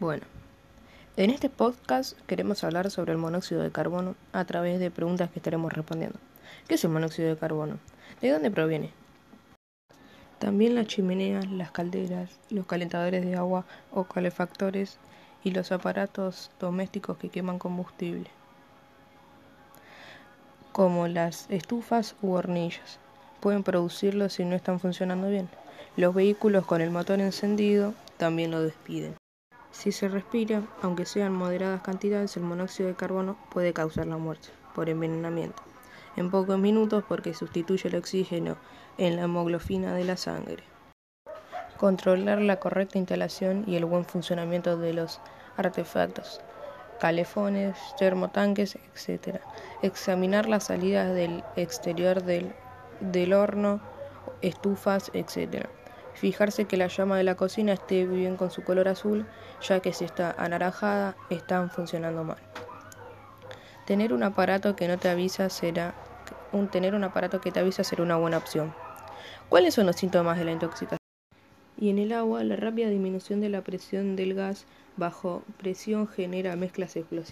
Bueno, en este podcast queremos hablar sobre el monóxido de carbono a través de preguntas que estaremos respondiendo. ¿Qué es el monóxido de carbono? ¿De dónde proviene? También las chimeneas, las calderas, los calentadores de agua o calefactores y los aparatos domésticos que queman combustible, como las estufas u hornillas. Pueden producirlo si no están funcionando bien. Los vehículos con el motor encendido también lo despiden. Si se respira, aunque sean moderadas cantidades, el monóxido de carbono puede causar la muerte por envenenamiento en pocos minutos porque sustituye el oxígeno en la hemoglobina de la sangre. Controlar la correcta instalación y el buen funcionamiento de los artefactos, calefones, termotanques, etc. Examinar las salidas del exterior del, del horno, estufas, etc. Fijarse que la llama de la cocina esté bien con su color azul, ya que si está anaranjada están funcionando mal. Tener un aparato que no te avisa será un tener un aparato que te avisa será una buena opción. ¿Cuáles son los síntomas de la intoxicación? Y en el agua, la rápida disminución de la presión del gas bajo presión genera mezclas explosivas.